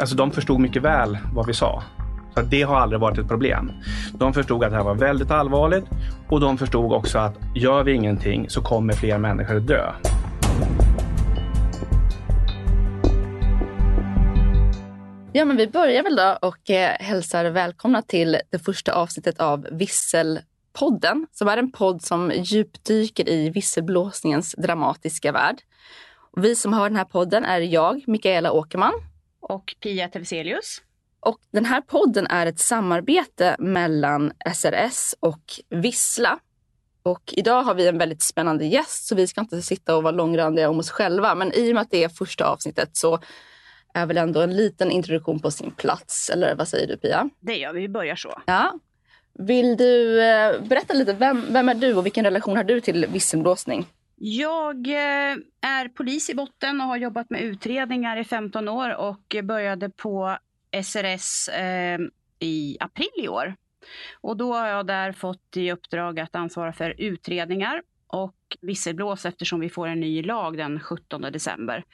Alltså de förstod mycket väl vad vi sa. Så det har aldrig varit ett problem. De förstod att det här var väldigt allvarligt och de förstod också att gör vi ingenting så kommer fler människor att dö. Ja, men vi börjar väl då och eh, hälsar välkomna till det första avsnittet av Visselpodden som är en podd som djupdyker i visselblåsningens dramatiska värld. Och vi som har den här podden är jag, Mikaela Åkerman. Och Pia Tevselius. Och den här podden är ett samarbete mellan SRS och Vissla. Och idag har vi en väldigt spännande gäst så vi ska inte sitta och vara långrandiga om oss själva. Men i och med att det är första avsnittet så är väl ändå en liten introduktion på sin plats. Eller vad säger du Pia? Det gör vi, vi börjar så. Ja. Vill du eh, berätta lite, vem, vem är du och vilken relation har du till visselblåsning? Jag eh, är polis i botten och har jobbat med utredningar i 15 år och började på SRS eh, i april i år. Och då har jag där fått i uppdrag att ansvara för utredningar och visselblås eftersom vi får en ny lag den 17 december.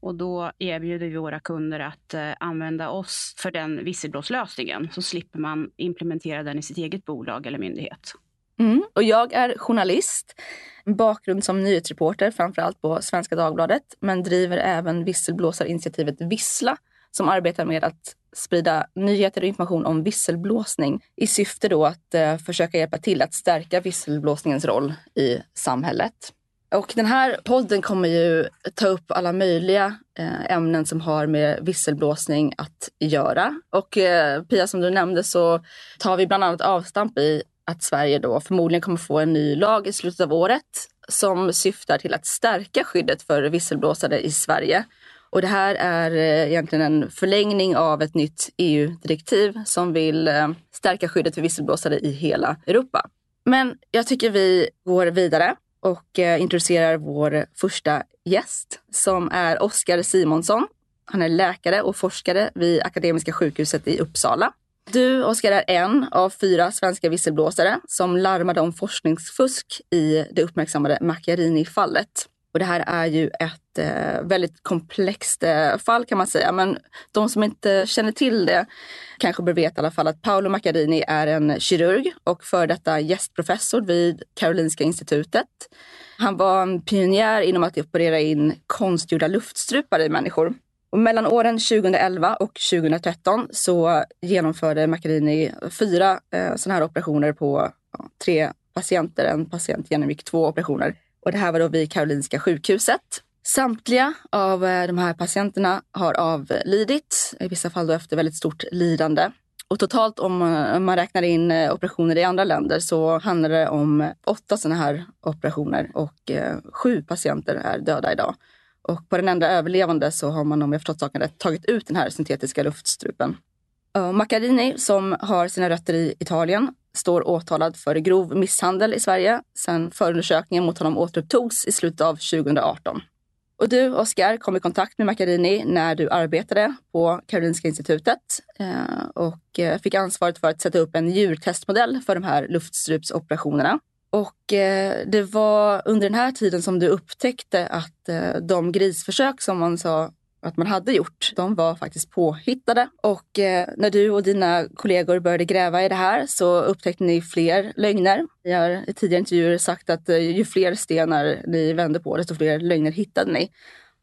Och då erbjuder vi våra kunder att eh, använda oss för den visselblåslösningen så slipper man implementera den i sitt eget bolag eller myndighet. Mm. Och jag är journalist, bakgrund som nyhetsreporter framförallt på Svenska Dagbladet men driver även visselblåsarinitiativet Vissla som arbetar med att sprida nyheter och information om visselblåsning i syfte då att eh, försöka hjälpa till att stärka visselblåsningens roll i samhället. Och den här podden kommer ju ta upp alla möjliga eh, ämnen som har med visselblåsning att göra. Och eh, Pia, som du nämnde så tar vi bland annat avstamp i att Sverige då förmodligen kommer få en ny lag i slutet av året som syftar till att stärka skyddet för visselblåsare i Sverige. Och det här är eh, egentligen en förlängning av ett nytt EU-direktiv som vill stärka skyddet för visselblåsare i hela Europa. Men jag tycker vi går vidare och eh, introducerar vår första gäst som är Oskar Simonsson. Han är läkare och forskare vid Akademiska sjukhuset i Uppsala. Du, Oskar, är en av fyra svenska visselblåsare som larmade om forskningsfusk i det uppmärksammade Macchiarini-fallet. Och det här är ju ett eh, väldigt komplext eh, fall kan man säga. Men de som inte känner till det kanske bör veta i alla fall att Paolo Macchiarini är en kirurg och för detta gästprofessor vid Karolinska institutet. Han var en pionjär inom att operera in konstgjorda luftstrupar i människor. Och mellan åren 2011 och 2013 så genomförde Macchiarini fyra eh, sådana här operationer på ja, tre patienter. En patient genomgick två operationer. Och det här var då vid Karolinska sjukhuset. Samtliga av eh, de här patienterna har avlidit, i vissa fall då efter väldigt stort lidande. Och totalt om eh, man räknar in eh, operationer i andra länder så handlar det om åtta sådana här operationer och sju patienter är döda idag. Och på den enda överlevande så har man, om jag förstått saken rätt, tagit ut den här syntetiska luftstrupen. Maccarini, som har sina rötter i Italien, står åtalad för grov misshandel i Sverige sedan förundersökningen mot honom återupptogs i slutet av 2018. Och du, Oskar, kom i kontakt med Macchiarini när du arbetade på Karolinska institutet eh, och eh, fick ansvaret för att sätta upp en djurtestmodell för de här luftstrupsoperationerna. Och eh, det var under den här tiden som du upptäckte att de grisförsök som man sa att man hade gjort, de var faktiskt påhittade. Och eh, när du och dina kollegor började gräva i det här så upptäckte ni fler lögner. Ni har i tidigare intervjuer sagt att eh, ju fler stenar ni vände på, desto fler lögner hittade ni.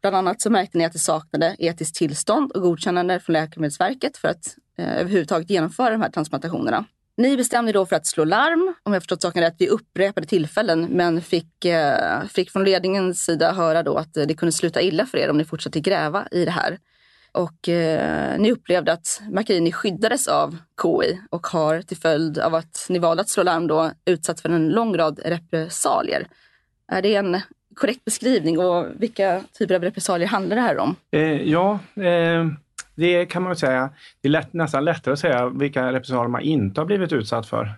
Bland annat så märkte ni att det saknade etiskt tillstånd och godkännande från Läkemedelsverket för att eh, överhuvudtaget genomföra de här transplantationerna. Ni bestämde då för att slå larm, om jag förstått saken rätt, vid upprepade tillfällen. Men fick, eh, fick från ledningens sida höra då att det kunde sluta illa för er om ni fortsatte gräva i det här. Och eh, ni upplevde att Macchiarini skyddades av KI och har till följd av att ni valde att slå larm då utsatts för en lång rad repressalier. Är det en korrekt beskrivning och vilka typer av repressalier handlar det här om? Eh, ja, eh, det kan man säga. Det är lätt, nästan lättare att säga vilka repressalier man inte har blivit utsatt för.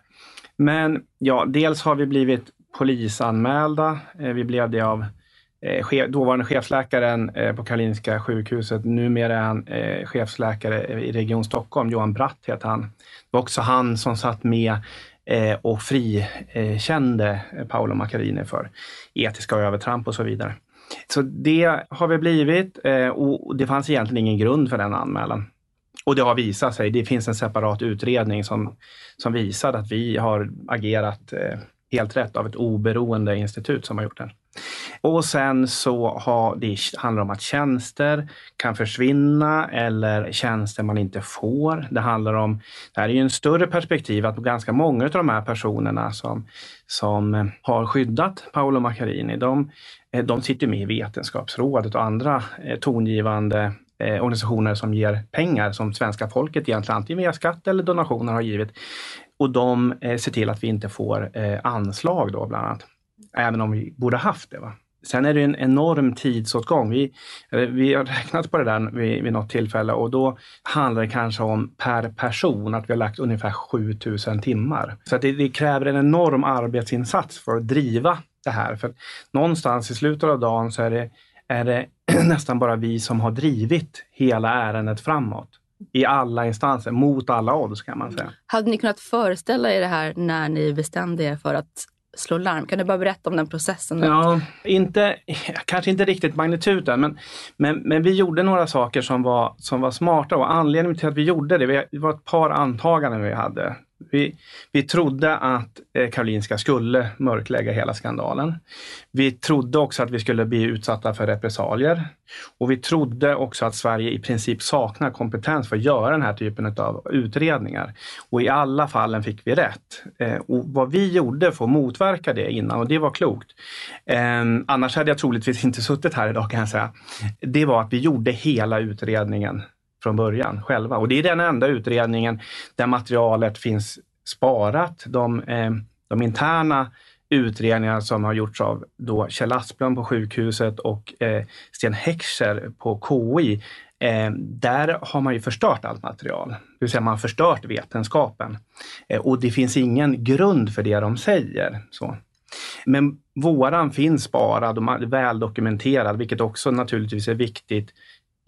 Men ja, dels har vi blivit polisanmälda. Eh, vi blev det av eh, dåvarande chefsläkaren eh, på Karolinska sjukhuset. Numera är han chefsläkare i Region Stockholm. Johan Bratt heter han. Det var också han som satt med och frikände Paolo Macchiarini för etiska övertramp och så vidare. Så det har vi blivit eh, och det fanns egentligen ingen grund för den anmälan. Och det har visat sig. Det finns en separat utredning som, som visar att vi har agerat eh, helt rätt av ett oberoende institut som har gjort den. Och sen så har det handlar om att tjänster kan försvinna eller tjänster man inte får. Det handlar om, det här är ju en större perspektiv, att ganska många av de här personerna som, som har skyddat Paolo Macchiarini, de, de sitter med i Vetenskapsrådet och andra eh, tongivande eh, organisationer som ger pengar som svenska folket egentligen antingen via skatt eller donationer har givit och de eh, ser till att vi inte får anslag då bland annat. Även om vi borde haft det. Va? Sen är det en enorm tidsåtgång. Vi, vi har räknat på det där vid, vid något tillfälle och då handlar det kanske om per person att vi har lagt ungefär 7000 timmar. Så det, det, kräver en enorm arbetsinsats för att driva det här. För någonstans i slutet av dagen så är det, är det nästan bara vi som har drivit hela ärendet framåt i alla instanser, mot alla odds kan man säga. Hade ni kunnat föreställa er det här när ni bestämde er för att slå larm? Kan du bara berätta om den processen? Ja, inte, kanske inte riktigt magnituden, men, men, men vi gjorde några saker som var, som var smarta och anledningen till att vi gjorde det, det var ett par antaganden vi hade. Vi, vi trodde att eh, Karolinska skulle mörklägga hela skandalen. Vi trodde också att vi skulle bli utsatta för repressalier. Och vi trodde också att Sverige i princip saknar kompetens för att göra den här typen av utredningar. Och i alla fallen fick vi rätt. Eh, och vad vi gjorde för att motverka det innan, och det var klokt. Ehm, annars hade jag troligtvis inte suttit här idag kan jag säga. Det var att vi gjorde hela utredningen från början själva. Och det är den enda utredningen där materialet finns sparat. De, eh, de interna utredningar som har gjorts av då Kjell Asplund på sjukhuset och eh, Sten Heckscher på KI, eh, där har man ju förstört allt material. Det vill säga man har förstört vetenskapen. Eh, och det finns ingen grund för det de säger. Så. Men våran finns sparad och väl dokumenterad, vilket också naturligtvis är viktigt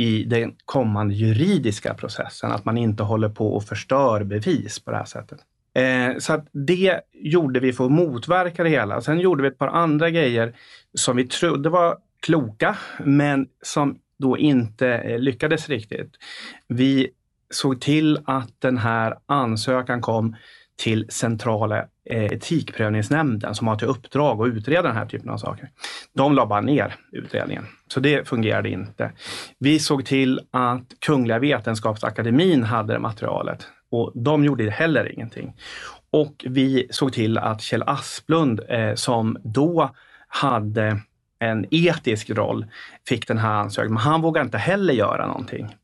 i den kommande juridiska processen, att man inte håller på och förstör bevis på det här sättet. Eh, så att det gjorde vi för att motverka det hela. Sen gjorde vi ett par andra grejer som vi trodde var kloka, men som då inte eh, lyckades riktigt. Vi såg till att den här ansökan kom till centrala eh, etikprövningsnämnden som har till uppdrag att utreda den här typen av saker. De la bara ner utredningen, så det fungerade inte. Vi såg till att Kungliga Vetenskapsakademin hade materialet och de gjorde heller ingenting. Och vi såg till att Kjell Asplund eh, som då hade en etisk roll fick den här ansökan, men han vågade inte heller göra någonting.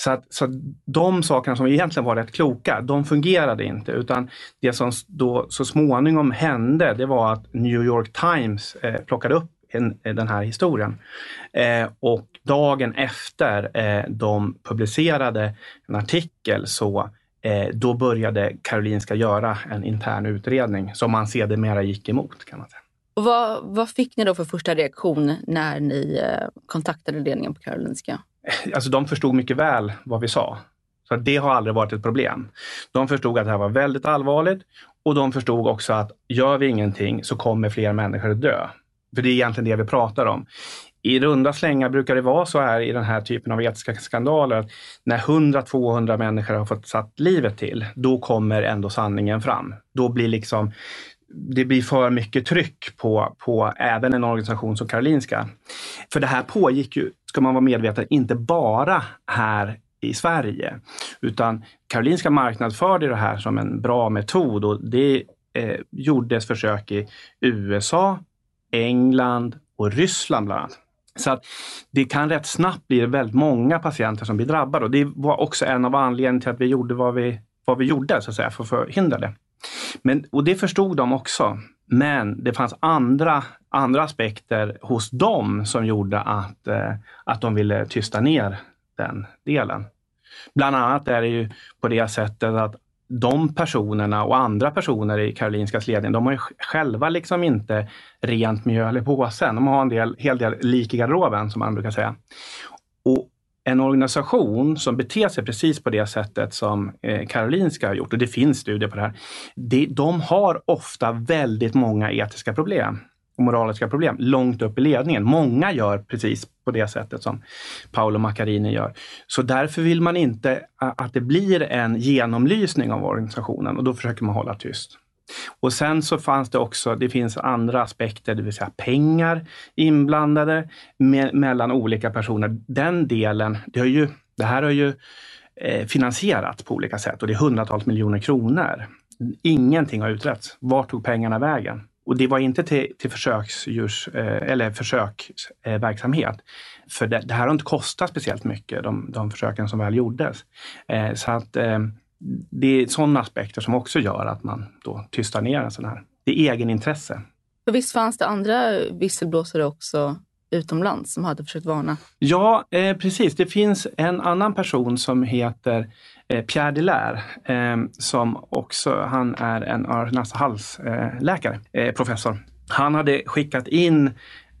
Så att, så att de sakerna som egentligen var rätt kloka, de fungerade inte. Utan det som då så småningom hände, det var att New York Times eh, plockade upp en, eh, den här historien. Eh, och dagen efter eh, de publicerade en artikel så eh, då började Karolinska göra en intern utredning som man sedermera gick emot. kan man säga. Och vad, vad fick ni då för första reaktion när ni eh, kontaktade ledningen på Karolinska? alltså de förstod mycket väl vad vi sa. Så det har aldrig varit ett problem. De förstod att det här var väldigt allvarligt och de förstod också att gör vi ingenting så kommer fler människor att dö. För det är egentligen det vi pratar om. I runda slängar brukar det vara så här i den här typen av etiska skandaler att när 100-200 människor har fått satt livet till, då kommer ändå sanningen fram. Då blir liksom det blir för mycket tryck på, på även en organisation som Karolinska. För det här pågick ju, ska man vara medveten, inte bara här i Sverige. Utan Karolinska marknadsförde det här som en bra metod och det eh, gjordes försök i USA, England och Ryssland bland annat. Så att det kan rätt snabbt bli väldigt många patienter som blir drabbade och det var också en av anledningarna till att vi gjorde vad vi, vad vi gjorde så att säga, för att förhindra det. Men, och det förstod de också. Men det fanns andra, andra aspekter hos dem som gjorde att, eh, att de ville tysta ner den delen. Bland annat är det ju på det sättet att de personerna och andra personer i Karolinskas ledning, de har ju själva liksom inte rent mjöl i påsen. De har en del, hel del lik i garderoben, som man brukar säga. Och en organisation som beter sig precis på det sättet som eh, Karolinska har gjort, och det finns studier på det här, de har ofta väldigt många etiska problem och moraliska problem långt upp i ledningen. Många gör precis på det sättet som Paolo Maccarini gör. Så därför vill man inte att det blir en genomlysning av organisationen och då försöker man hålla tyst. Och sen så fanns det också, det finns andra aspekter, det vill säga pengar inblandade me mellan olika personer. Den delen, det, har ju, det här har ju eh, finansierats på olika sätt och det är hundratals miljoner kronor. Ingenting har utretts. Vart tog pengarna vägen? Och det var inte till, till försöksdjurs, eh, eller försöksverksamhet. Eh, För det, det, här har inte kostat speciellt mycket, de, de försöken som väl gjordes. Eh, så att eh, det är sådana aspekter som också gör att man då tystar ner en sån här. Det är egenintresse. För visst fanns det andra visselblåsare också utomlands som hade försökt varna? Ja, eh, precis. Det finns en annan person som heter eh, Pierre Delair, eh, som också, han är en öron-näsa-halsläkare, eh, professor. Han hade skickat in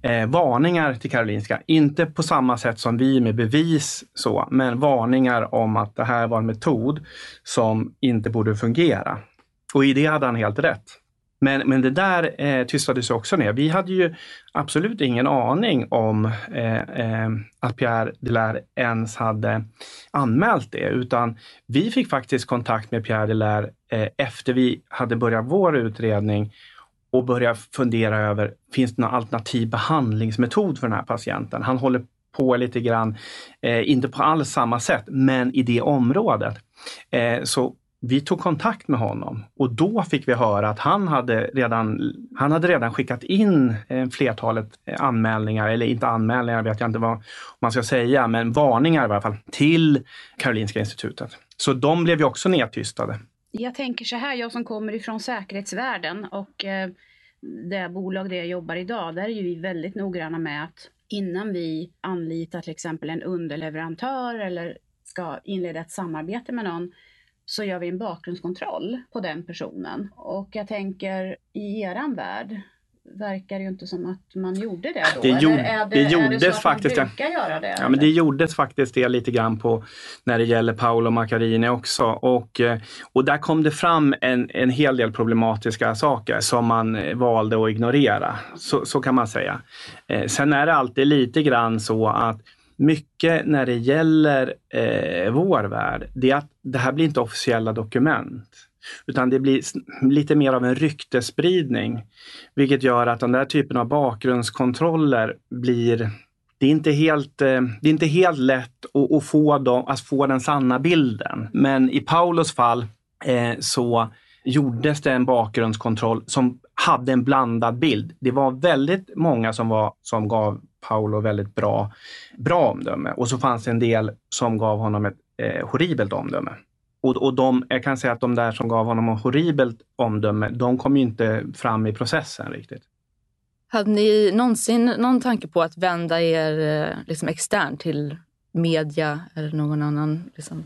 eh, varningar till Karolinska. Inte på samma sätt som vi med bevis så, men varningar om att det här var en metod som inte borde fungera. Och i det hade han helt rätt. Men, men det där eh, tystades också ner. Vi hade ju absolut ingen aning om eh, eh, att Pierre Delaire ens hade anmält det, utan vi fick faktiskt kontakt med Pierre Delaire eh, efter vi hade börjat vår utredning och börja fundera över, finns det någon alternativ behandlingsmetod för den här patienten? Han håller på lite grann, eh, inte på alls samma sätt, men i det området. Eh, så vi tog kontakt med honom och då fick vi höra att han hade redan, han hade redan skickat in eh, flertalet eh, anmälningar, eller inte anmälningar vet jag inte vad man ska säga, men varningar i alla fall, till Karolinska institutet. Så de blev ju också nedtystade. Jag tänker så här, jag som kommer ifrån säkerhetsvärlden och eh, det bolag där jag jobbar idag, där är ju vi väldigt noggranna med att innan vi anlitar till exempel en underleverantör eller ska inleda ett samarbete med någon, så gör vi en bakgrundskontroll på den personen. Och jag tänker i eran värld, verkar det ju inte som att man gjorde det då. Det, gjorde, är det, det gjordes det faktiskt. Göra det? Ja, men det gjordes faktiskt det lite grann på när det gäller Paolo Maccarini också. Och, eh, och där kom det fram en, en hel del problematiska saker som man eh, valde att ignorera. Så, så kan man säga. Eh, sen är det alltid lite grann så att mycket när det gäller eh, vår värld, det är att det här blir inte officiella dokument. Utan det blir lite mer av en ryktespridning. Vilket gör att den där typen av bakgrundskontroller blir det är inte helt, eh, det är inte helt lätt att, att, få dem, att få den sanna bilden. Men i Paulos fall eh, så gjordes det en bakgrundskontroll som hade en blandad bild. Det var väldigt många som, var, som gav Paolo väldigt bra, bra omdöme och så fanns det en del som gav honom ett eh, horribelt omdöme. Och, och de, jag kan säga att de där som gav honom ett horribelt omdöme, de kom inte fram i processen riktigt. Hade ni någonsin någon tanke på att vända er eh, liksom externt till media eller någon annan liksom,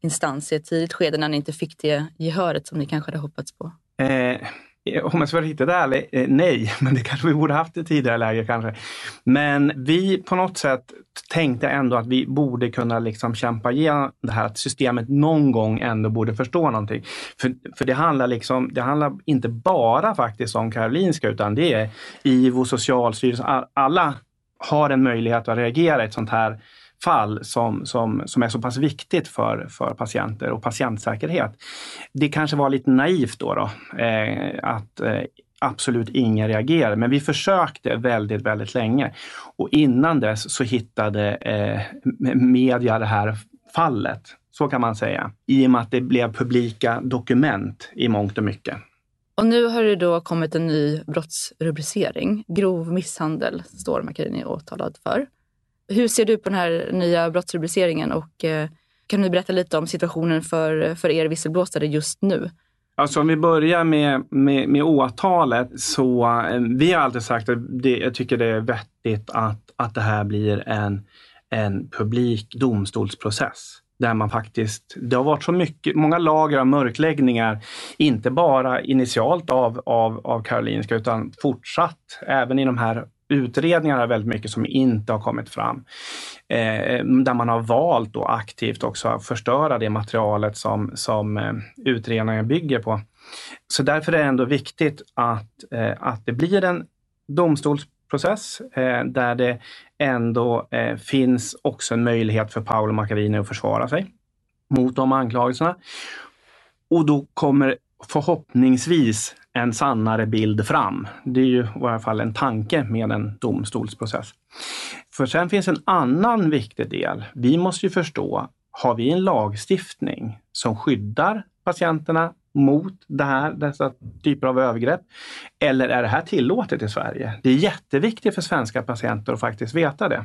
instans i ett tidigt skede när ni inte fick det gehöret som ni kanske hade hoppats på? Eh, Eh, om jag ska vara riktigt ärlig, eh, nej, men det kanske vi borde haft i tidigare läge kanske. Men vi på något sätt tänkte ändå att vi borde kunna liksom kämpa igenom det här, att systemet någon gång ändå borde förstå någonting. För, för det, handlar liksom, det handlar inte bara faktiskt om Karolinska, utan det är IVO, Socialstyrelsen, alla har en möjlighet att reagera i ett sånt här fall som, som, som är så pass viktigt för, för patienter och patientsäkerhet. Det kanske var lite naivt då, då eh, att eh, absolut ingen reagerade, men vi försökte väldigt, väldigt länge. Och innan dess så hittade eh, media det här fallet, så kan man säga, i och med att det blev publika dokument i mångt och mycket. Och nu har det då kommit en ny brottsrubricering. Grov misshandel står Macchiarini åtalad för. Hur ser du på den här nya brottsrubriceringen och eh, kan du berätta lite om situationen för, för er visselblåsare just nu? Alltså om vi börjar med, med, med åtalet så eh, vi har alltid sagt att det, jag tycker det är vettigt att, att det här blir en, en publik domstolsprocess där man faktiskt, det har varit så mycket, många lager av mörkläggningar, inte bara initialt av, av, av Karolinska utan fortsatt även i de här utredningarna väldigt mycket som inte har kommit fram. Eh, där man har valt då aktivt också att förstöra det materialet som, som eh, utredningen bygger på. Så därför är det ändå viktigt att, eh, att det blir en domstolsprocess eh, där det ändå eh, finns också en möjlighet för Paolo Macchiarini att försvara sig mot de anklagelserna. Och då kommer förhoppningsvis en sannare bild fram. Det är ju i alla fall en tanke med en domstolsprocess. För sen finns en annan viktig del. Vi måste ju förstå, har vi en lagstiftning som skyddar patienterna mot det här, dessa typer av övergrepp? Eller är det här tillåtet i Sverige? Det är jätteviktigt för svenska patienter att faktiskt veta det.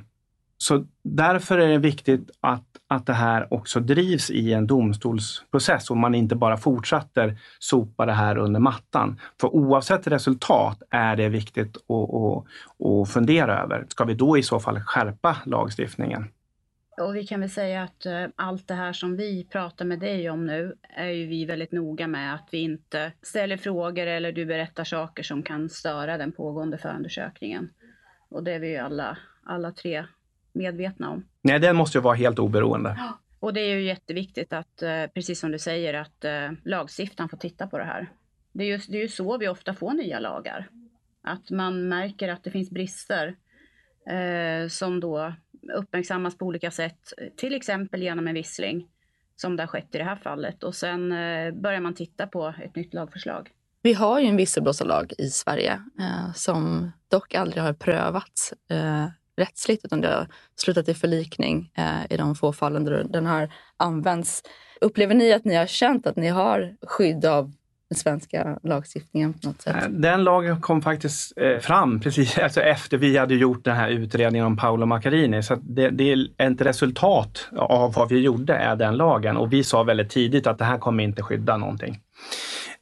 Så därför är det viktigt att, att det här också drivs i en domstolsprocess och man inte bara fortsätter sopa det här under mattan. För oavsett resultat är det viktigt att, att, att fundera över. Ska vi då i så fall skärpa lagstiftningen? Och vi kan väl säga att eh, allt det här som vi pratar med dig om nu är ju vi väldigt noga med att vi inte ställer frågor eller du berättar saker som kan störa den pågående förundersökningen. Och det är vi ju alla, alla tre medvetna om. Nej, den måste ju vara helt oberoende. Och det är ju jätteviktigt att, uh, precis som du säger, att uh, lagstiftaren får titta på det här. Det är, ju, det är ju så vi ofta får nya lagar. Att man märker att det finns brister som då uppmärksammas på olika sätt, till exempel genom en vissling, som det har skett i det här fallet. Och sen eh, börjar man titta på ett nytt lagförslag. Vi har ju en visselblåsarlag i Sverige eh, som dock aldrig har prövats eh, rättsligt, utan det har slutat i förlikning eh, i de få fallen där den har använts. Upplever ni att ni har känt att ni har skydd av den svenska lagstiftningen på något sätt? Eh, den lagen kom faktiskt eh, fram precis alltså efter vi hade gjort den här utredningen om Paolo Macchiarini. Så det, det, är ett resultat av vad vi gjorde, är den lagen. Och vi sa väldigt tidigt att det här kommer inte skydda någonting.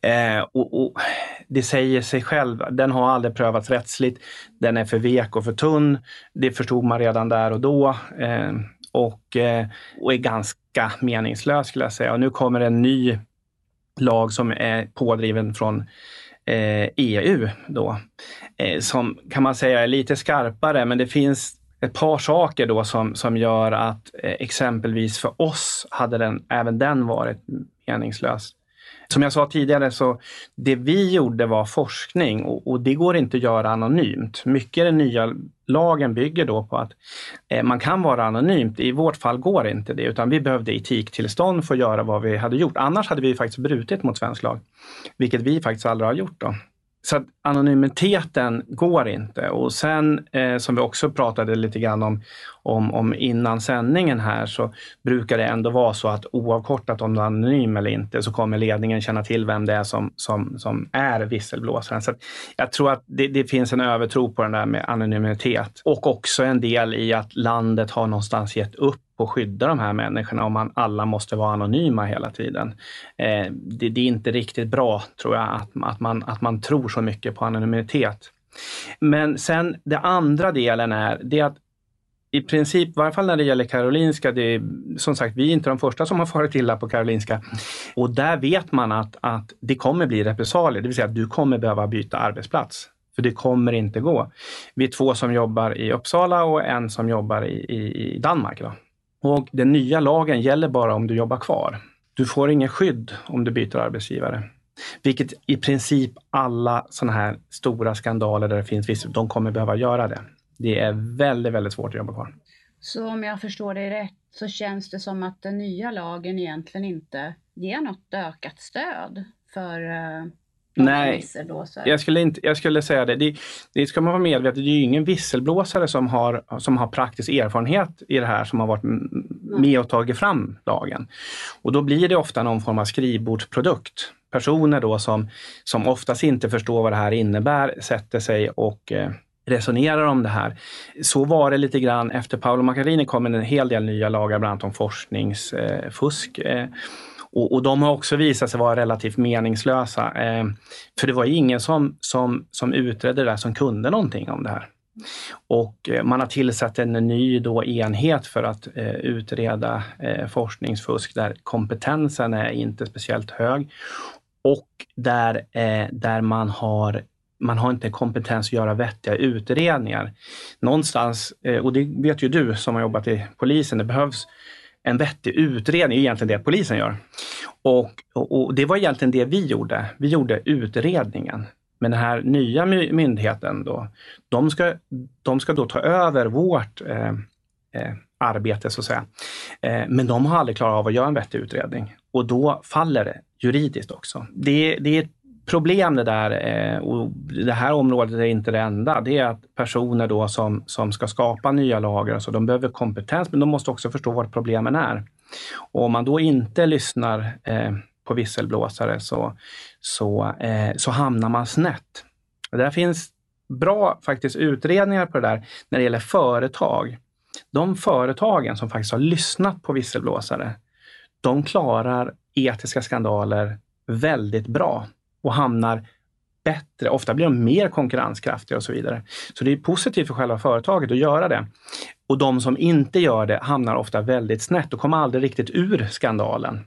Eh, och, och, det säger sig själv, den har aldrig prövats rättsligt. Den är för vek och för tunn. Det förstod man redan där och då. Eh, och, eh, och är ganska meningslös skulle jag säga. Och nu kommer en ny lag som är pådriven från eh, EU då, eh, som kan man säga är lite skarpare, men det finns ett par saker då som, som gör att eh, exempelvis för oss hade den, även den varit meningslös. Som jag sa tidigare så det vi gjorde var forskning och, och det går inte att göra anonymt. Mycket i den nya lagen bygger då på att eh, man kan vara anonymt. I vårt fall går inte det utan vi behövde etiktillstånd för att göra vad vi hade gjort. Annars hade vi faktiskt brutit mot svensk lag, vilket vi faktiskt aldrig har gjort. Då. Så anonymiteten går inte. Och sen eh, som vi också pratade lite grann om, om, om, innan sändningen här så brukar det ändå vara så att oavkortat om du är anonym eller inte så kommer ledningen känna till vem det är som, som, som är visselblåsaren. Så jag tror att det, det, finns en övertro på den där med anonymitet och också en del i att landet har någonstans gett upp på att skydda de här människorna om man alla måste vara anonyma hela tiden. Eh, det, det, är inte riktigt bra, tror jag, att, att, man, att man tror så mycket på anonymitet. Men sen det andra delen är det att i princip, i varje fall när det gäller Karolinska, det är, som sagt, vi är inte de första som har farit illa på Karolinska. Och där vet man att, att det kommer bli repressalier, det vill säga att du kommer behöva byta arbetsplats. För det kommer inte gå. Vi är två som jobbar i Uppsala och en som jobbar i, i, i Danmark. Då. Och den nya lagen gäller bara om du jobbar kvar. Du får ingen skydd om du byter arbetsgivare. Vilket i princip alla sådana här stora skandaler där det finns vissa, de kommer behöva göra det. Det är väldigt, väldigt svårt att jobba kvar. Så om jag förstår dig rätt så känns det som att den nya lagen egentligen inte ger något ökat stöd för eh, Nej, jag skulle, inte, jag skulle säga det. det. Det ska man vara medveten Det är ju ingen visselblåsare som har, som har praktisk erfarenhet i det här som har varit med och tagit fram lagen. Och då blir det ofta någon form av skrivbordsprodukt. Personer då som, som oftast inte förstår vad det här innebär sätter sig och eh, resonerar om det här. Så var det lite grann efter Paolo Macchiarini kom en hel del nya lagar, bland annat om forskningsfusk. Eh, och, och, de har också visat sig vara relativt meningslösa. Eh, för det var ingen som, som, som utredde det där som kunde någonting om det här. Och eh, man har tillsatt en ny då enhet för att eh, utreda eh, forskningsfusk där kompetensen är inte speciellt hög och där, eh, där man har man har inte kompetens att göra vettiga utredningar. Någonstans, eh, och det vet ju du som har jobbat i polisen, det behövs en vettig utredning, är egentligen det polisen gör. Och, och, och, det var egentligen det vi gjorde. Vi gjorde utredningen. Men den här nya myndigheten då, de ska, de ska då ta över vårt eh, eh, arbete så att säga. Eh, men de har aldrig klarat av att göra en vettig utredning och då faller det juridiskt också. Det, det är ett problem det där, eh, och det här området är inte det enda, det är att personer då som, som ska skapa nya lager, alltså de behöver kompetens, men de måste också förstå vad problemen är. Och om man då inte lyssnar eh, på visselblåsare så, så, eh, så hamnar man snett. Det finns bra faktiskt utredningar på det där när det gäller företag. De företagen som faktiskt har lyssnat på visselblåsare, de klarar etiska skandaler väldigt bra och hamnar bättre. Ofta blir de mer konkurrenskraftiga och så vidare. Så det är positivt för själva företaget att göra det. Och de som inte gör det hamnar ofta väldigt snett och kommer aldrig riktigt ur skandalen.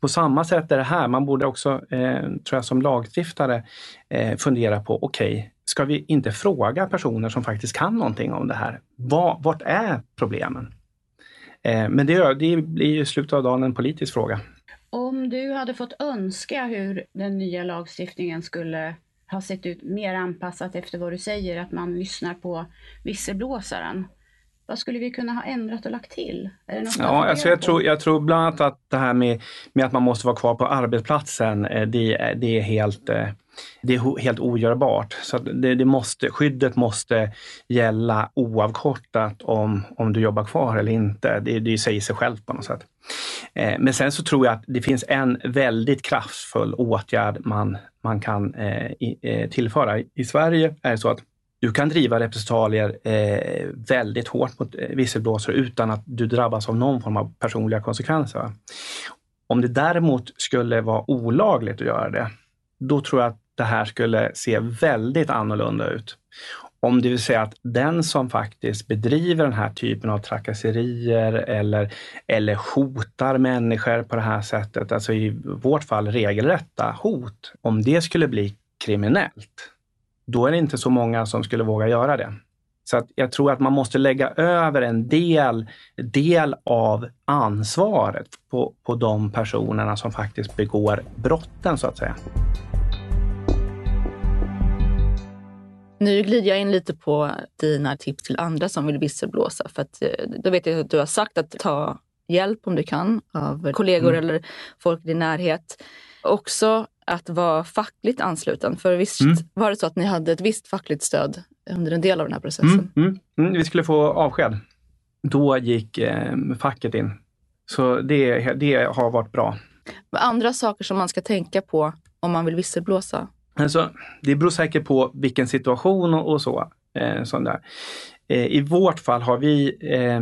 På samma sätt är det här, man borde också, eh, tror jag som lagstiftare, eh, fundera på, okej, okay, ska vi inte fråga personer som faktiskt kan någonting om det här? Var, vart är problemen? Eh, men det, det blir i slutet av dagen en politisk fråga. Om du hade fått önska hur den nya lagstiftningen skulle ha sett ut mer anpassat efter vad du säger, att man lyssnar på visselblåsaren. Vad skulle vi kunna ha ändrat och lagt till? ja, alltså jag, tror, jag tror bland annat att det här med, med att man måste vara kvar på arbetsplatsen, eh, det, det är helt eh, det är helt ogörbart. Så det, det, måste, skyddet måste gälla oavkortat om, om du jobbar kvar eller inte. Det, det säger sig självt på något sätt. Eh, men sen så tror jag att det finns en väldigt kraftfull åtgärd man, man kan eh, eh tillföra. I Sverige är det så att du kan driva repressalier eh, väldigt hårt mot eh, visselblåsare utan att du drabbas av någon form av personliga konsekvenser. Om det däremot skulle vara olagligt att göra det, då tror jag att det här skulle se väldigt annorlunda ut. Om det vill säga att den som faktiskt bedriver den här typen av trakasserier eller, eller hotar människor på det här sättet, alltså i vårt fall regelrätta hot, om det skulle bli kriminellt, då är det inte så många som skulle våga göra det. Så att jag tror att man måste lägga över en del, del av ansvaret på, på de personerna som faktiskt begår brotten så att säga. Nu glider jag in lite på dina tips till andra som vill visselblåsa. För att, eh, då vet jag att du har sagt att ta hjälp om du kan av kollegor mm. eller folk i din närhet. Också att vara fackligt ansluten. För visst mm. var det så att ni hade ett visst fackligt stöd under en del av den här processen? Mm. mm. mm vi skulle få avsked. Då gick eh, facket in. Så det, det har varit bra. Andra saker som man ska tänka på om man vill visselblåsa? Alltså, det beror säkert på vilken situation och, och så. Eh, sån där. Eh, I vårt fall har vi eh,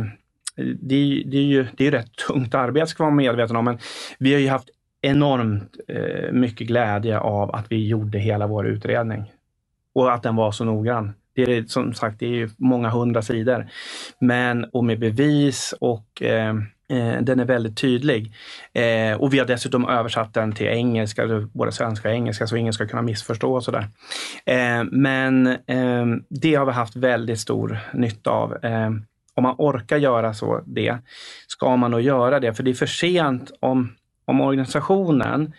det, det, är ju det är rätt tungt arbete ska man vara medveten om, men vi har ju haft enormt eh, mycket glädje av att vi gjorde hela vår utredning. Och att den var så noggrann. Det är som sagt det är många hundra sidor. Men och med bevis och eh, Eh, den är väldigt tydlig. Eh, och vi har dessutom översatt den till engelska, både svenska och engelska, så ingen ska kunna missförstå och sådär. Eh, men eh, det har vi haft väldigt stor nytta av. Eh, om man orkar göra så det, ska man nog göra det. För det är för sent om, om organisationen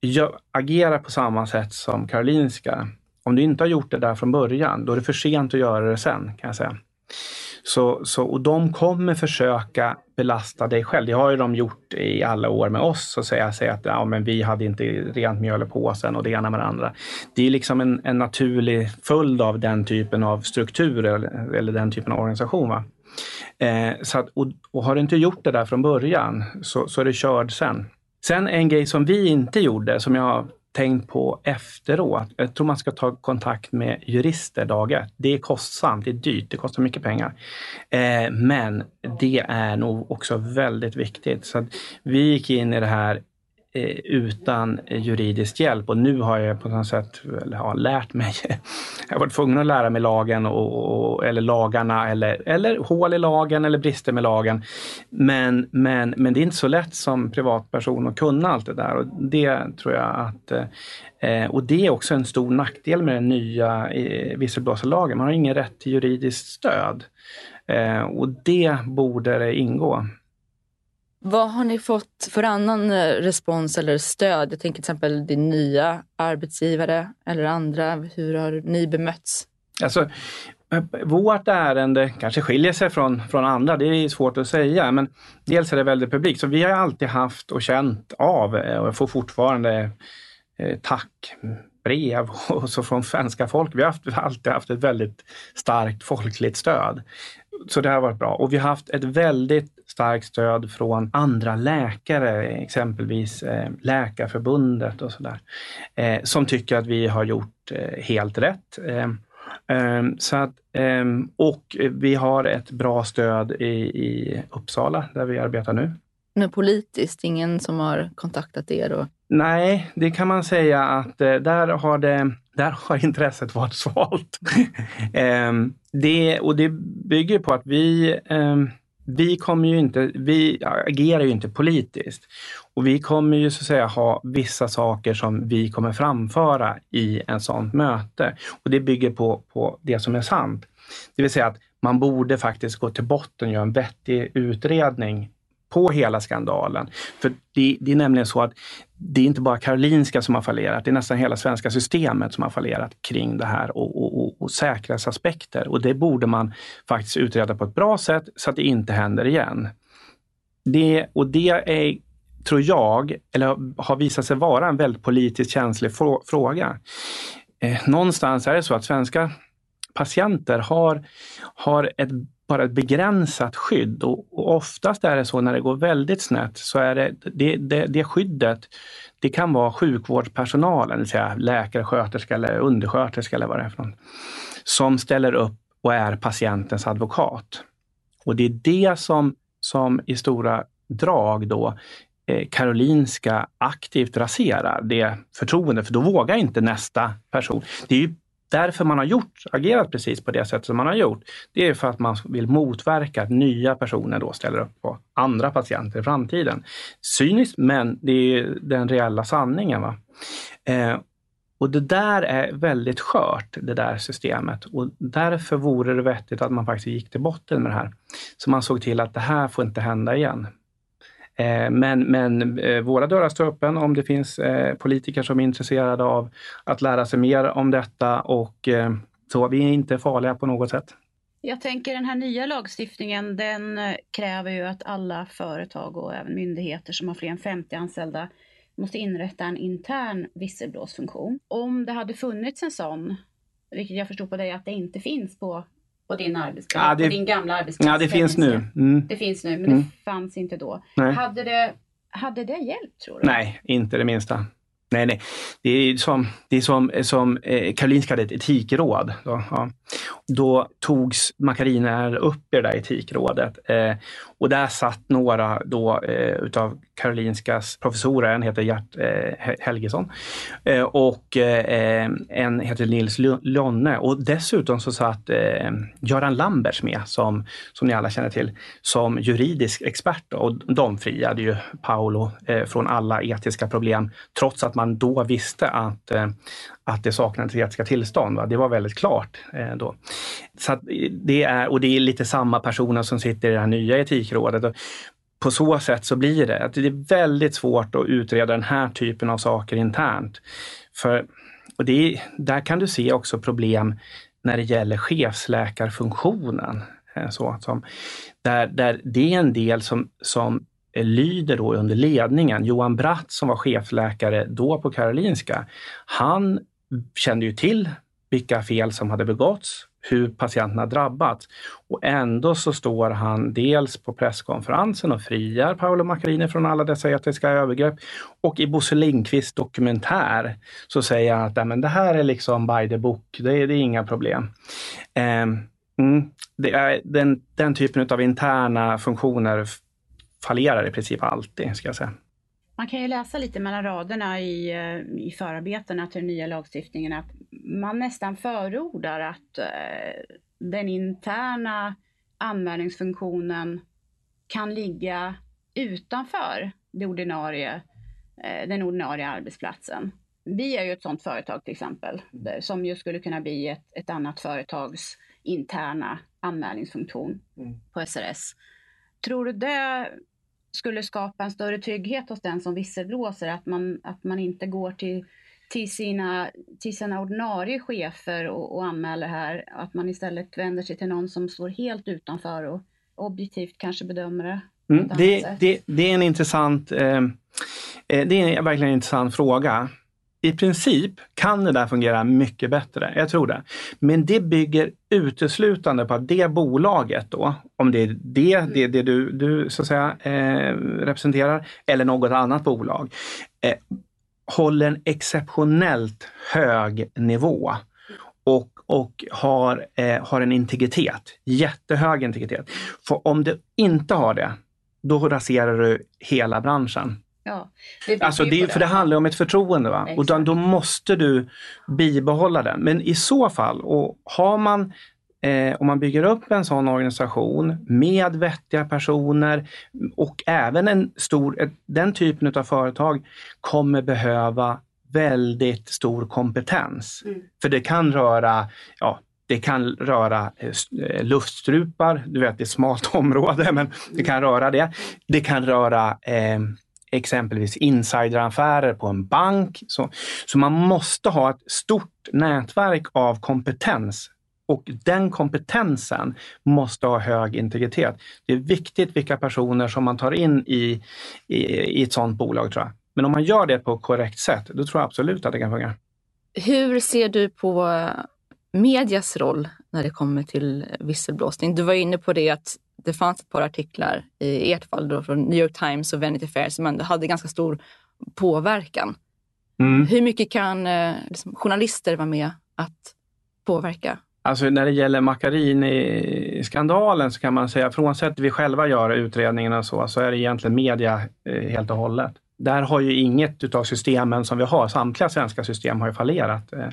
gör, agerar på samma sätt som Karolinska. Om du inte har gjort det där från början, då är det för sent att göra det sen, kan jag säga. Så, så, och de kommer försöka belasta dig själv. Det har ju de gjort i alla år med oss och säga, säga att ja, men vi hade inte rent mjöl i påsen och det ena med det andra. Det är liksom en, en naturlig följd av den typen av struktur eller, eller den typen av organisation. Va? Eh, så att, och, och, har du inte gjort det där från början så, så är det körd sen. Sen en grej som vi inte gjorde, som jag tänkt på efteråt. Jag tror man ska ta kontakt med jurister dag ett. Det är kostsamt, det är dyrt, det kostar mycket pengar. Eh, men det är nog också väldigt viktigt. Så vi gick in i det här Eh, utan eh, juridisk hjälp. Och nu har jag på något sätt ja, lärt mig. jag har varit tvungen att lära mig lagen och, eller lagarna eller, eller hål i lagen eller brister med lagen. Men, men, men det är inte så lätt som privatperson att kunna allt det där och det tror jag att eh, och det är också en stor nackdel med den nya visselblåsarlagen. Man har ingen rätt till juridiskt stöd. Och det borde det ingå. Vad har ni fått för annan eh, respons eller stöd? Jag tänker till exempel din nya arbetsgivare eller andra. Hur har ni bemötts? Alltså, eh, vårt ärende kanske skiljer sig från, från andra, det är svårt att säga. Men dels är det väldigt publikt, så vi har alltid haft och känt av eh, och får fortfarande eh, tackbrev och så från svenska folk. Vi har haft, alltid haft ett väldigt starkt folkligt stöd. Så det har varit bra. Och vi har haft ett väldigt starkt stöd från andra läkare, exempelvis eh, Läkarförbundet och sådär, eh, som tycker att vi har gjort eh, helt rätt. Eh, eh, så att, eh, och vi har ett bra stöd i, i Uppsala där vi arbetar nu. Men politiskt, ingen som har kontaktat er? Och... Nej, det kan man säga att där har det där har intresset varit svalt. det, och det bygger på att vi vi kommer ju inte, vi agerar ju inte politiskt. Och vi kommer ju så att säga ha vissa saker som vi kommer framföra i en sånt möte. Och det bygger på, på det som är sant. Det vill säga att man borde faktiskt gå till botten och göra en vettig utredning på hela skandalen. För det, det, är nämligen så att det är inte bara Karolinska som har fallerat, det är nästan hela svenska systemet som har fallerat kring det här och, och, och, och säkerhetsaspekter. Och det borde man faktiskt utreda på ett bra sätt så att det inte händer igen. Det, och det är, tror jag, eller har visat sig vara en väldigt politiskt känslig fråga. Eh, någonstans är det så att svenska patienter har, har ett bara ett begränsat skydd och, och oftast är det så när det går väldigt snett så är det det, det, det skyddet det kan vara sjukvårdspersonalen, det vill säga läkare, sköterska eller undersköterska eller vad det är för någon som ställer upp och är patientens advokat. Och det är det som, som i stora drag då eh, Karolinska aktivt raserar det förtroendet, för då vågar inte nästa person. Det är ju därför man har gjort, agerat precis på det sätt som man har gjort. Det är för att man vill motverka att nya personer då ställer upp på andra patienter i framtiden. Cyniskt, men det är den reella sanningen. Va? Eh, och det där är väldigt skört, det där systemet. Och därför vore det vettigt att man faktiskt gick till botten med det här. Så man såg till att det här får inte hända igen. Eh, men, men eh, våra dörrar står öppen om det finns eh, politiker som är intresserade av att lära sig mer om detta och så. Vi är inte farliga på något sätt. Jag tänker den här nya lagstiftningen den kräver ju att alla företag och även myndigheter som har fler än 50 anställda måste inrätta en intern visselblåsfunktion. Om det hade funnits en sån, vilket jag förstår på dig att det inte finns på på din arbetsplats, ja, det, på din gamla arbetsplats? Ja, det finns nu. Mm. Det finns nu, men mm. det fanns inte då. Hade det, hade det hjälpt tror du? Nej, inte det minsta. Nej, nej. Det är som, det är som, som eh, Karolinska hade ett etikråd. Då, ja då togs Macarina upp i det där etikrådet eh, och där satt några då, eh, utav Karolinskas professorer, en heter Gert eh, Helgesson eh, och eh, en heter Nils Lonne. Och dessutom så satt eh, Göran Lamberts med som, som ni alla känner till som juridisk expert och de friade ju Paolo eh, från alla etiska problem trots att man då visste att, eh, att det saknades etiska tillstånd. Va? Det var väldigt klart eh, då. Så det är, och det är lite samma personer som sitter i det här nya etikrådet på så sätt så blir det att det är väldigt svårt att utreda den här typen av saker internt. För, och det, där kan du se också problem när det gäller chefsläkarfunktionen. Eh, så, som, där, där det är en del som, som lyder då under ledningen. Johan Bratt som var chefläkare då på Karolinska, han kände ju till vilka fel som hade begåtts, hur patienterna drabbats. Och ändå så står han dels på presskonferensen och friar Paolo Macchiarini från alla dessa etiska övergrepp. Och i Bosse Lindqvists dokumentär så säger han att det här är liksom by the book, det är, det är inga problem. Um, mm, det är den, den typen av interna funktioner fallerar i princip alltid, ska jag säga. Man kan ju läsa lite mellan raderna i, eh, i förarbetena till den nya lagstiftningen att man nästan förordar att eh, den interna anmälningsfunktionen kan ligga utanför det ordinarie, eh, den ordinarie arbetsplatsen. Vi är ju ett sådant företag till exempel, som ju skulle kunna bli ett, ett annat företags interna anmälningsfunktion mm. på SRS. Tror du det skulle skapa en större trygghet hos den som visselblåser, att man, att man inte går till, till, sina, till sina ordinarie chefer och, och anmäler här, att man istället vänder sig till någon som står helt utanför och objektivt kanske bedömer det? Mm, det, det, det, är en intressant, eh, eh, det är verkligen en intressant fråga i princip kan det där fungera mycket bättre. Jag tror det. Men det bygger uteslutande på att det bolaget då, om det är det, det, det du, du så att säga, eh, representerar eller något annat bolag, eh, håller en exceptionellt hög nivå och, och har, eh, har en integritet, jättehög integritet. För om du inte har det, då raserar du hela branschen. Ja, det alltså det, för det handlar om ett förtroende. Va? Och då, måste du bibehålla den. Men i så fall, och har man eh, om man bygger upp en sån organisation med vettiga personer och även en stor, den typen av företag kommer behöva väldigt stor kompetens. Mm. För det kan röra ja, det kan röra eh, eh, luftstrupar, du vet det är ett smalt område, men det kan röra det. Det kan röra eh, exempelvis insideraffärer på en bank. Så, så man måste ha ett stort nätverk av kompetens och den kompetensen måste ha hög integritet. Det är viktigt vilka personer som man tar in i, i, i ett sådant bolag tror jag. Men om man gör det på ett korrekt sätt, då tror jag absolut att det kan fungera. Hur ser du på medias roll när det kommer till visselblåsning? Du var inne på det att det fanns ett par artiklar i ert fall då, från New York Times och Vanity Fair som ändå hade ganska stor påverkan. Mm. Hur mycket kan eh, liksom, journalister vara med att påverka? Alltså när det gäller Macchiarini-skandalen så kan man säga, frånsett vi själva gör utredningen och så, så är det egentligen media eh, helt och hållet. Där har ju inget utav systemen som vi har, samtliga svenska system har ju fallerat. Eh,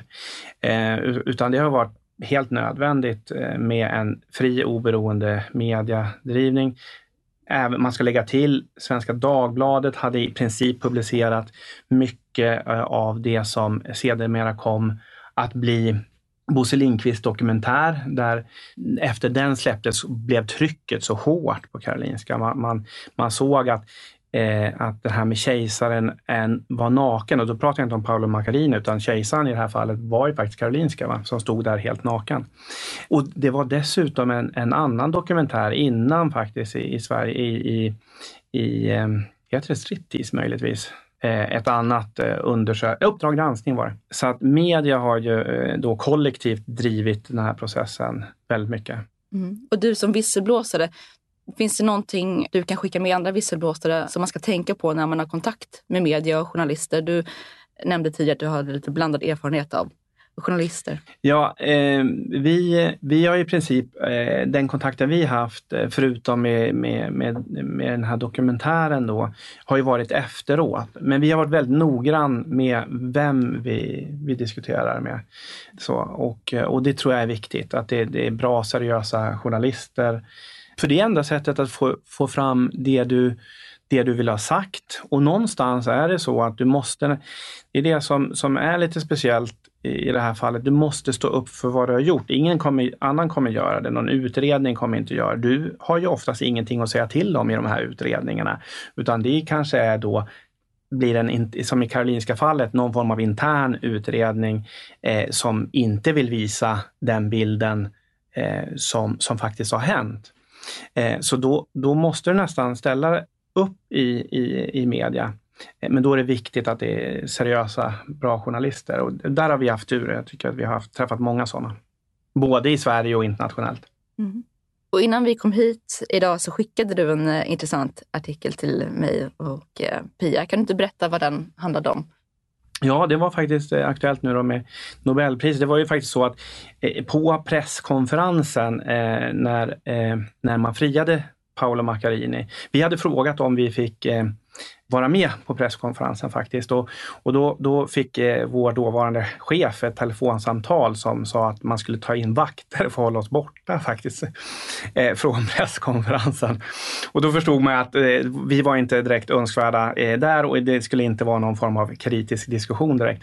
eh utan det har varit helt nödvändigt eh, med en fri oberoende mediadrivning. Även, man ska lägga till, Svenska Dagbladet hade i princip publicerat mycket eh, av det som sedermera kom att bli Bosse Lindqvist dokumentär där efter den släpptes blev trycket så hårt på Karolinska. Man, man, man såg att eh, att det här med kejsaren en, var naken. Och då pratar jag inte om Paolo Macchiarini utan kejsaren i det här fallet var ju faktiskt Karolinska va? som stod där helt naken. Och det var dessutom en, en annan dokumentär innan faktiskt i, i Sverige, i, i, i eh, heter det striptease möjligtvis? Eh, ett annat eh, eh, Uppdrag granskning var det. Så att media har ju eh, då kollektivt drivit den här processen väldigt mycket. Mm. Och du som visselblåsare, Finns det någonting du kan skicka med andra visselblåsare som man ska tänka på när man har kontakt med media och journalister? Du nämnde tidigare att du har lite blandad erfarenhet av journalister? Ja, eh, vi, vi har i princip eh, den kontakten vi haft, eh, förutom med, med, med, med den här dokumentären då, har ju varit efteråt. Men vi har varit väldigt noggrann med vem vi, vi diskuterar med. Så, och, och det tror jag är viktigt, att det, det är bra seriösa journalister för det är enda sättet att få, få fram det du, det du vill ha sagt. Och någonstans är det så att du måste, det är det som, som är lite speciellt i det här fallet, du måste stå upp för vad du har gjort. Ingen kommer, annan kommer göra det, någon utredning kommer inte göra det. Du har ju oftast ingenting att säga till om i de här utredningarna. Utan det kanske är då blir en, som i Karolinska fallet, någon form av intern utredning eh, som inte vill visa den bilden eh, som, som faktiskt har hänt. Eh, så då, då måste du nästan ställa upp i, i, i media. Eh, men då är det viktigt att det är seriösa, bra journalister. Och där har vi haft tur. Jag tycker att vi har haft, träffat många sådana. Både i Sverige och internationellt. Mm. Och innan vi kom hit idag så skickade du en eh, intressant artikel till mig och eh, Pia. Kan du inte berätta vad den handlade om? Ja, det var faktiskt eh, aktuellt nu då med Nobelpriset. Det var ju faktiskt så att eh, på presskonferensen eh, när, när man friade Paolo Macchiarini. Vi hade frågat om vi fick vara med på presskonferensen faktiskt. Och, och då, då fick eh, vår dåvarande chef ett telefonsamtal som sa att man skulle ta in vakter för att hålla oss borta faktiskt eh, från presskonferensen. Och då förstod man att eh, vi var inte direkt önskvärda eh, där och det skulle inte vara någon form av kritisk diskussion direkt.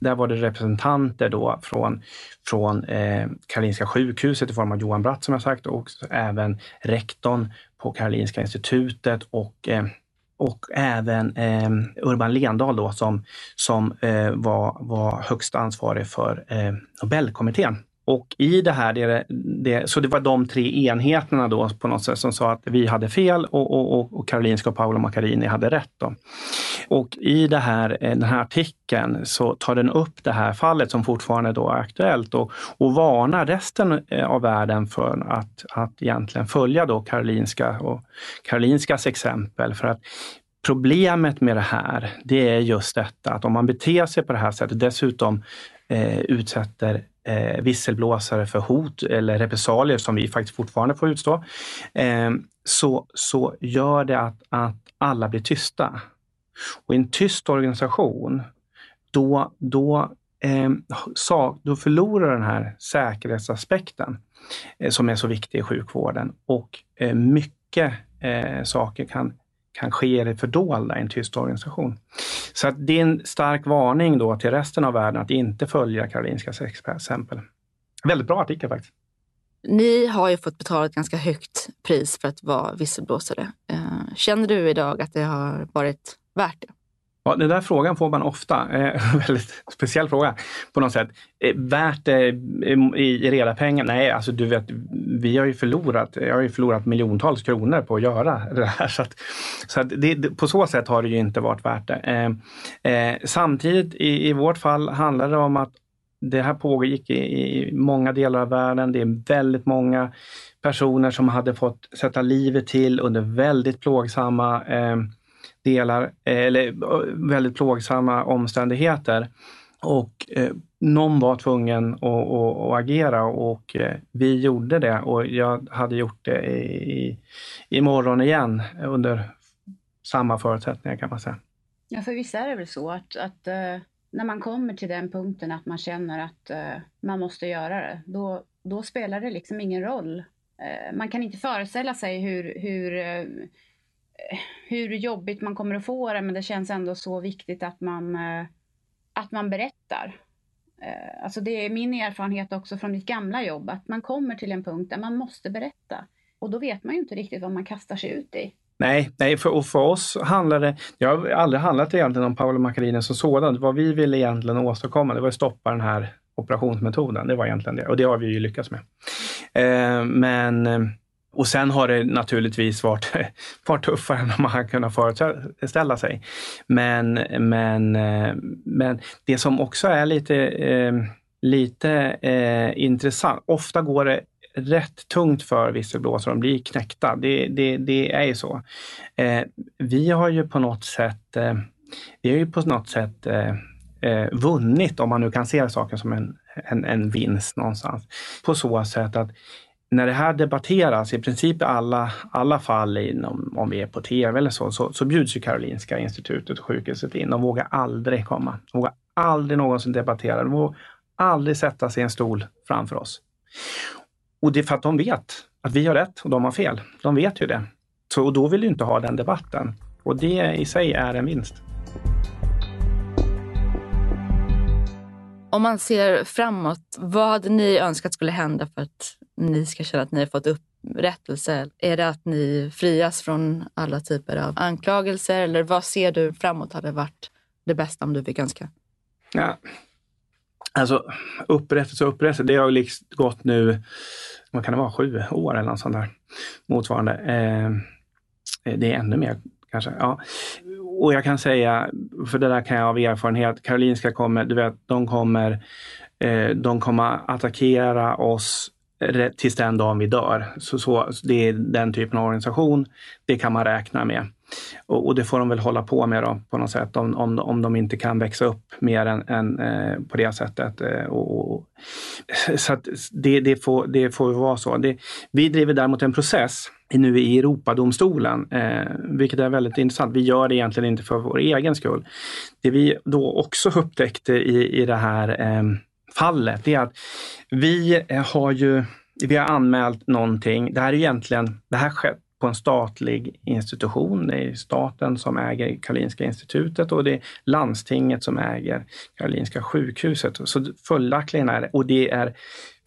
Där var det representanter då från från eh, Karolinska sjukhuset i form av Johan Bratt som jag sagt och även rektorn på Karolinska institutet och eh, och även eh, Urban Lendahl då, som, som eh, var, var högst ansvarig för eh, Nobelkommittén. Och i det här, det, det, så det var de tre enheterna då på något sätt som sa att vi hade fel och, och, och Karolinska och Paolo Macchiarini hade rätt. Då. Och i det här, eh, den här artikeln så tar den upp det här fallet som fortfarande då är aktuellt och, och varnar resten eh, av världen för att, att egentligen följa då Karolinska och Karolinskas exempel. För att Problemet med det här, det är just detta att om man beter sig på det här sättet, dessutom eh, utsätter eh, visselblåsare för hot eller repressalier som vi faktiskt fortfarande får utstå, eh, så, så gör det att, att alla blir tysta. Och i en tyst organisation, då, då, eh, sa, då förlorar den här säkerhetsaspekten eh, som är så viktig i sjukvården och eh, mycket eh, saker kan kan ske i det fördolda i en tyst organisation. Så att det är en stark varning då till resten av världen att inte följa Karolinskas exempel. Väldigt bra artikel faktiskt. Ni har ju fått betala ett ganska högt pris för att vara visselblåsare. Eh, känner du idag att det har varit värt det? Ja, den där frågan får man ofta. Eh, väldigt speciell fråga på något sätt. Eh, värt eh, det i, i reda pengar? Nej, alltså du vet, vi har ju förlorat, jag har ju förlorat miljontals kronor på att göra det här. Så, att, så att det, på så sätt har det ju inte varit värt det. Eh, eh, samtidigt i, i vårt fall handlar det om att det här pågick i, i många delar av världen. Det är väldigt många personer som hade fått sätta livet till under väldigt plågsamma eh, delar, eh, eller eh, väldigt plågsamma omständigheter. Och eh, någon var tvungen att, att, att, agera och eh, vi gjorde det och jag hade gjort det i, morgon igen under samma förutsättningar kan man säga. Ja, för visst är det väl så att, att uh, när man kommer till den punkten att man känner att uh, man måste göra det, då, då spelar det liksom ingen roll. Uh, man kan inte föreställa sig hur, hur hur jobbigt man kommer att få det, men det känns ändå så viktigt att man, eh, att man berättar. Eh, alltså det är min erfarenhet också från mitt gamla jobb, att man kommer till en punkt där man måste berätta. Och då vet man ju inte riktigt vad man kastar sig ut i. Nej, nej för, och för oss handlar det, det har aldrig handlat egentligen om Paolo Macchiarini som sådan. Vad vi ville egentligen åstadkomma, det var att stoppa den här operationsmetoden. Det var egentligen det och det har vi ju lyckats med. Eh, men eh, och sen har det naturligtvis varit, varit tuffare än man har kunnat föreställa sig. Men, men, eh, men det som också är lite, eh, lite eh, intressant, ofta går det rätt tungt för visselblåsare, de blir knäckta. Det, det, det är ju så. Eh, vi har ju på något sätt, eh, vi har ju på något sätt eh, vunnit, om man nu kan se saken som en, en, en vinst någonstans, på så sätt att när det här debatteras, i princip i alla, alla fall inom, om vi är på tv eller så, så, så bjuds ju Karolinska institutet och sjukhuset in. De vågar aldrig komma. De vågar aldrig någonsin debattera. De vågar aldrig sätta sig i en stol framför oss. Och det är för att de vet att vi har rätt och de har fel. De vet ju det. Så, och då vill du inte ha den debatten. Och det i sig är en vinst. Om man ser framåt, vad hade ni önskat skulle hända för att ni ska känna att ni har fått upprättelse? Är det att ni frias från alla typer av anklagelser eller vad ser du framåt hade varit det bästa om du fick önska? Ja. Alltså upprättelse och upprättelse, det har liksom gått nu vad kan det vara, sju år eller något sånt där motsvarande. Eh, det är ännu mer kanske. Ja. Och jag kan säga, för det där kan jag av erfarenhet, Karolinska kommer, du vet, de kommer, eh, de kommer attackera oss tills den dagen vi dör. Så, så, det är den typen av organisation, det kan man räkna med. Och, och det får de väl hålla på med då, på något sätt om, om, om de inte kan växa upp mer än, än eh, på det sättet. Eh, och, och, så det, det, får, det får vara så. Det, vi driver däremot en process nu i Europadomstolen, eh, vilket är väldigt intressant. Vi gör det egentligen inte för vår egen skull. Det vi då också upptäckte i, i det här eh, fallet är att vi eh, har ju vi har anmält någonting. Det här är egentligen, det här skett på en statlig institution. Det är staten som äger Karolinska institutet och det är landstinget som äger Karolinska sjukhuset. Så följaktligen är det, och det är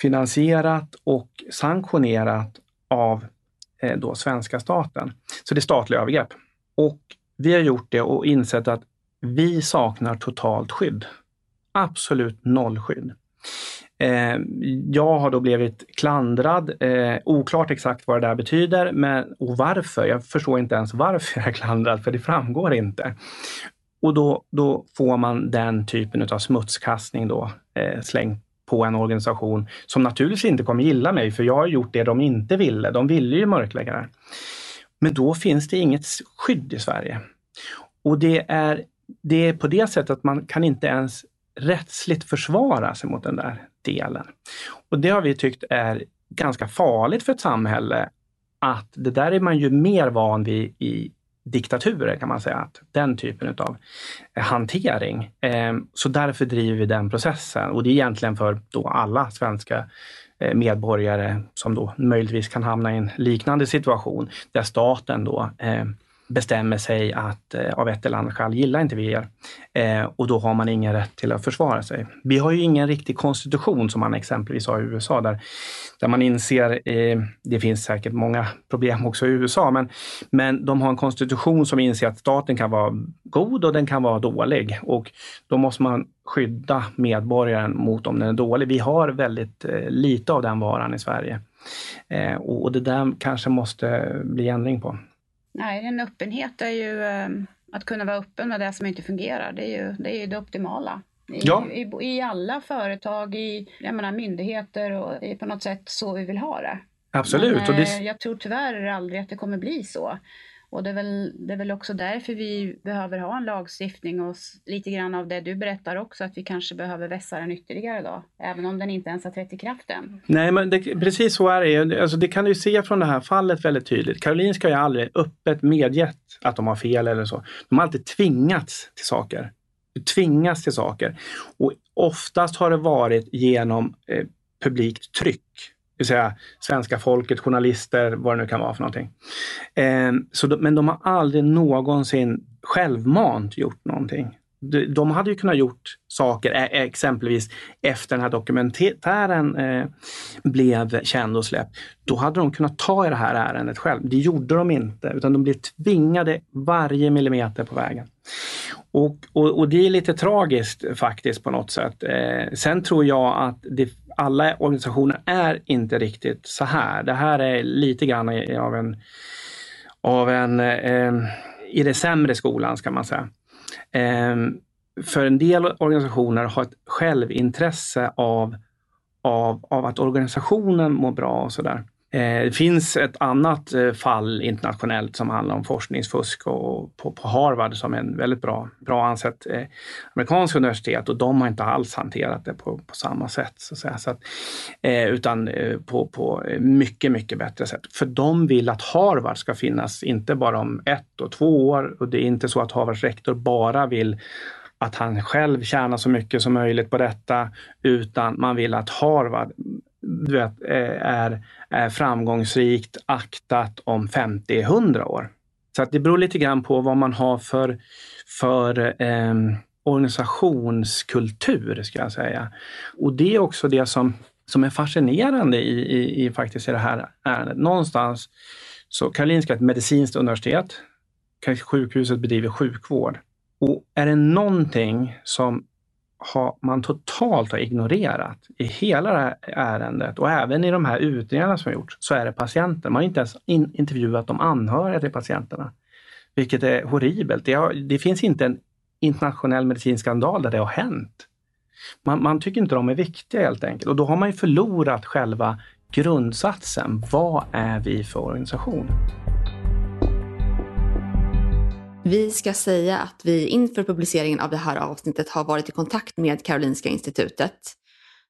finansierat och sanktionerat av eh, då svenska staten. Så det är statliga övergrepp. Och vi har gjort det och insett att vi saknar totalt skydd. Absolut nollskydd. Eh, jag har då blivit klandrad, eh, oklart exakt vad det där betyder men, och varför. Jag förstår inte ens varför jag är klandrad, för det framgår inte. Och då, då får man den typen av smutskastning då, eh, slängt på en organisation som naturligtvis inte kommer gilla mig, för jag har gjort det de inte ville. De ville ju mörklägga det. Men då finns det inget skydd i Sverige. Och det är, det är på det sättet att man kan inte ens rättsligt försvara sig mot den där delen. Och det har vi tyckt är ganska farligt för ett samhälle att det där är man ju mer van vid i diktaturer kan man säga, att den typen av eh, hantering. Ehm, så därför driver vi den processen och det är egentligen för då alla svenska eh, medborgare som då möjligtvis kan hamna i en liknande situation där staten då ehm, bestämmer sig att eh, av ett eller annat skäl gillar inte vi er. Eh, och då har man ingen rätt till att försvara sig. Vi har ju ingen riktig konstitution som man exempelvis har i USA där, där man inser, eh, det finns säkert många problem också i USA, men, men de har en konstitution som inser att staten kan vara god och den kan vara dålig. Och då måste man skydda medborgaren mot om den är dålig. Vi har väldigt eh, lite av den varan i Sverige. Eh, och det där kanske måste bli ändring på. Nej, en öppenhet är ju ehm, att kunna vara öppen med det som inte fungerar. Det är ju det, är ju det optimala. I, ja. i, i, alla företag, i jag menar, myndigheter och är på något sätt så vi vill ha det. Absolut. Men, och det... Eh, jag tror tyvärr aldrig att det kommer bli så. Och det är, väl, det är väl också därför vi behöver ha en lagstiftning och lite grann av det du berättar också, att vi kanske behöver vässa den ytterligare då, även om den inte ens har trätt i kraft än. Nej, men det, precis så är det. Alltså, det kan du se från det här fallet väldigt tydligt. Karolinska har ju aldrig öppet medgett att de har fel eller så. De har alltid tvingats till saker. Tvingas till saker. Och oftast har det varit genom eh, publikt tryck vill säga svenska folket, journalister, vad det nu kan vara för någonting. Eh, så de, men de har aldrig någonsin självmant gjort någonting. De, de hade ju kunnat gjort saker, e, e, exempelvis efter den här dokumentären eh, blev känd och släppt. Då hade de kunnat ta i det här ärendet själv. Det gjorde de inte, utan de blev tvingade varje millimeter på vägen. Och, och, och det är lite tragiskt faktiskt på något sätt. Eh, sen tror jag att det alla organisationer är inte riktigt så här. Det här är lite grann av en, av en eh, i det sämre skolan ska man säga. Eh, för en del organisationer har ett självintresse av, av, av att organisationen mår bra och sådär. Eh, det finns ett annat eh, fall internationellt som handlar om forskningsfusk och på, på Harvard som är en väldigt bra, bra ansett eh, amerikansk universitet och de har inte alls hanterat det på, på samma sätt. Så att säga. Så att, eh, utan eh, på, på eh, mycket, mycket bättre sätt. För de vill att Harvard ska finnas, inte bara om ett och två år. Och det är inte så att Harvards rektor bara vill att han själv tjänar så mycket som möjligt på detta, utan man vill att Harvard du vet, eh, är är framgångsrikt aktat om 50-100 år. Så att det beror lite grann på vad man har för, för eh, organisationskultur, ska jag säga. Och det är också det som, som är fascinerande i, i, i, faktiskt i det här ärendet. Någonstans, så Karolinska är ett medicinskt universitet. Sjukhuset bedriver sjukvård. Och är det någonting som har man totalt har ignorerat i hela det här ärendet och även i de här utredningarna som har gjorts, så är det patienten. Man har inte ens in, intervjuat de anhöriga till patienterna. Vilket är horribelt. Det, har, det finns inte en internationell medicinsk skandal där det har hänt. Man, man, tycker inte de är viktiga helt enkelt och då har man ju förlorat själva grundsatsen. Vad är vi för organisation? Vi ska säga att vi inför publiceringen av det här avsnittet har varit i kontakt med Karolinska institutet.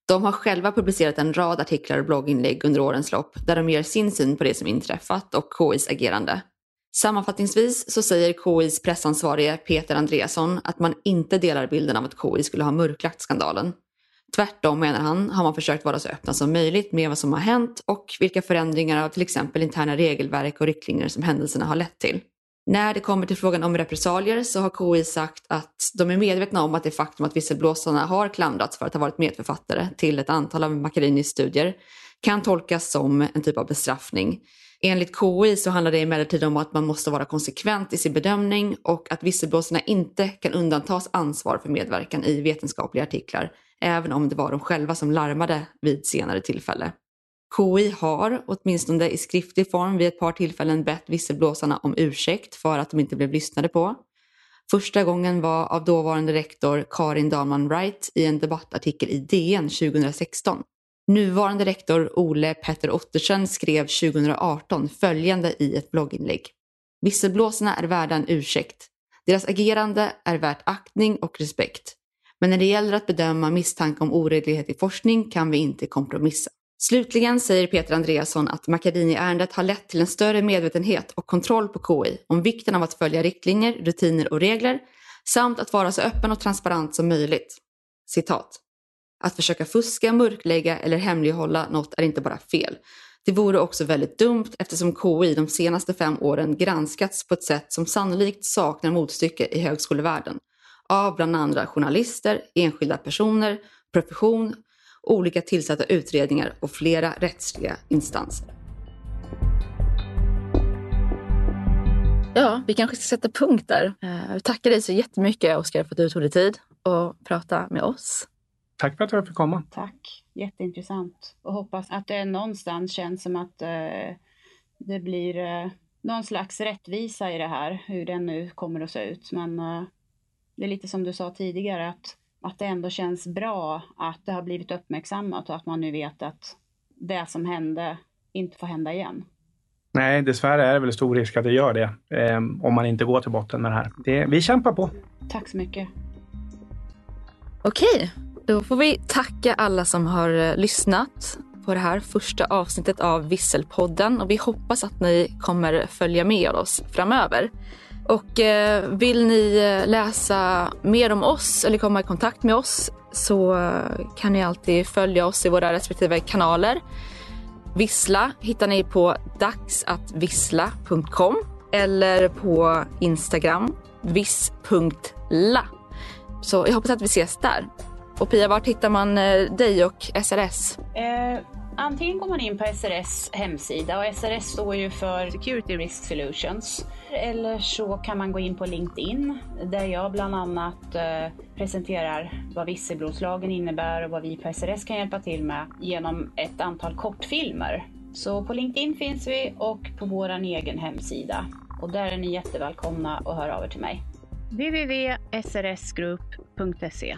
De har själva publicerat en rad artiklar och blogginlägg under årens lopp där de ger sin syn på det som inträffat och KIs agerande. Sammanfattningsvis så säger KIs pressansvarige Peter Andreasson att man inte delar bilden av att KI skulle ha mörklagt skandalen. Tvärtom menar han har man försökt vara så öppna som möjligt med vad som har hänt och vilka förändringar av till exempel interna regelverk och riktlinjer som händelserna har lett till. När det kommer till frågan om repressalier så har KI sagt att de är medvetna om att det faktum att visselblåsarna har klandrats för att ha varit medförfattare till ett antal av Macchiarinis studier kan tolkas som en typ av bestraffning. Enligt KI så handlar det emellertid om att man måste vara konsekvent i sin bedömning och att visselblåsarna inte kan undantas ansvar för medverkan i vetenskapliga artiklar, även om det var de själva som larmade vid senare tillfälle. KI har, åtminstone i skriftlig form, vid ett par tillfällen bett visselblåsarna om ursäkt för att de inte blev lyssnade på. Första gången var av dåvarande rektor Karin Dahlman Wright i en debattartikel i DN 2016. Nuvarande rektor Ole Petter Ottersen skrev 2018 följande i ett blogginlägg. Visselblåsarna är värda en ursäkt. Deras agerande är värt aktning och respekt. Men när det gäller att bedöma misstanke om oredlighet i forskning kan vi inte kompromissa. Slutligen säger Peter Andreasson att Macadini-ärendet har lett till en större medvetenhet och kontroll på KI om vikten av att följa riktlinjer, rutiner och regler samt att vara så öppen och transparent som möjligt. Citat. Att försöka fuska, mörklägga eller hemlighålla något är inte bara fel. Det vore också väldigt dumt eftersom KI de senaste fem åren granskats på ett sätt som sannolikt saknar motstycke i högskolevärlden av bland andra journalister, enskilda personer, profession olika tillsatta utredningar och flera rättsliga instanser. Ja, vi kanske ska sätta punkt där. Jag eh, tackar dig så jättemycket Oskar för att du tog dig tid att prata med oss. Tack för att jag fick komma. Tack, jätteintressant. Och hoppas att det någonstans känns som att eh, det blir eh, någon slags rättvisa i det här, hur den nu kommer att se ut. Men eh, det är lite som du sa tidigare, att att det ändå känns bra att det har blivit uppmärksammat och att man nu vet att det som hände inte får hända igen. Nej, dessvärre är det väl stor risk att det gör det eh, om man inte går till botten med det här. Det, vi kämpar på. Tack så mycket. Okej, då får vi tacka alla som har eh, lyssnat på det här första avsnittet av Visselpodden och vi hoppas att ni kommer följa med oss framöver. Och eh, vill ni eh, läsa mer om oss eller komma i kontakt med oss så eh, kan ni alltid följa oss i våra respektive kanaler. Vissla hittar ni på dagsattvissla.com eller på Instagram viss.la. Så jag hoppas att vi ses där. Och Pia, var hittar man eh, dig och SRS? Eh, antingen går man in på SRS hemsida och SRS står ju för Security Risk Solutions. Eller så kan man gå in på LinkedIn där jag bland annat eh, presenterar vad visselblåslagen innebär och vad vi på SRS kan hjälpa till med genom ett antal kortfilmer. Så på LinkedIn finns vi och på vår egen hemsida. Och där är ni jättevälkomna att höra av er till mig. www.srsgroup.se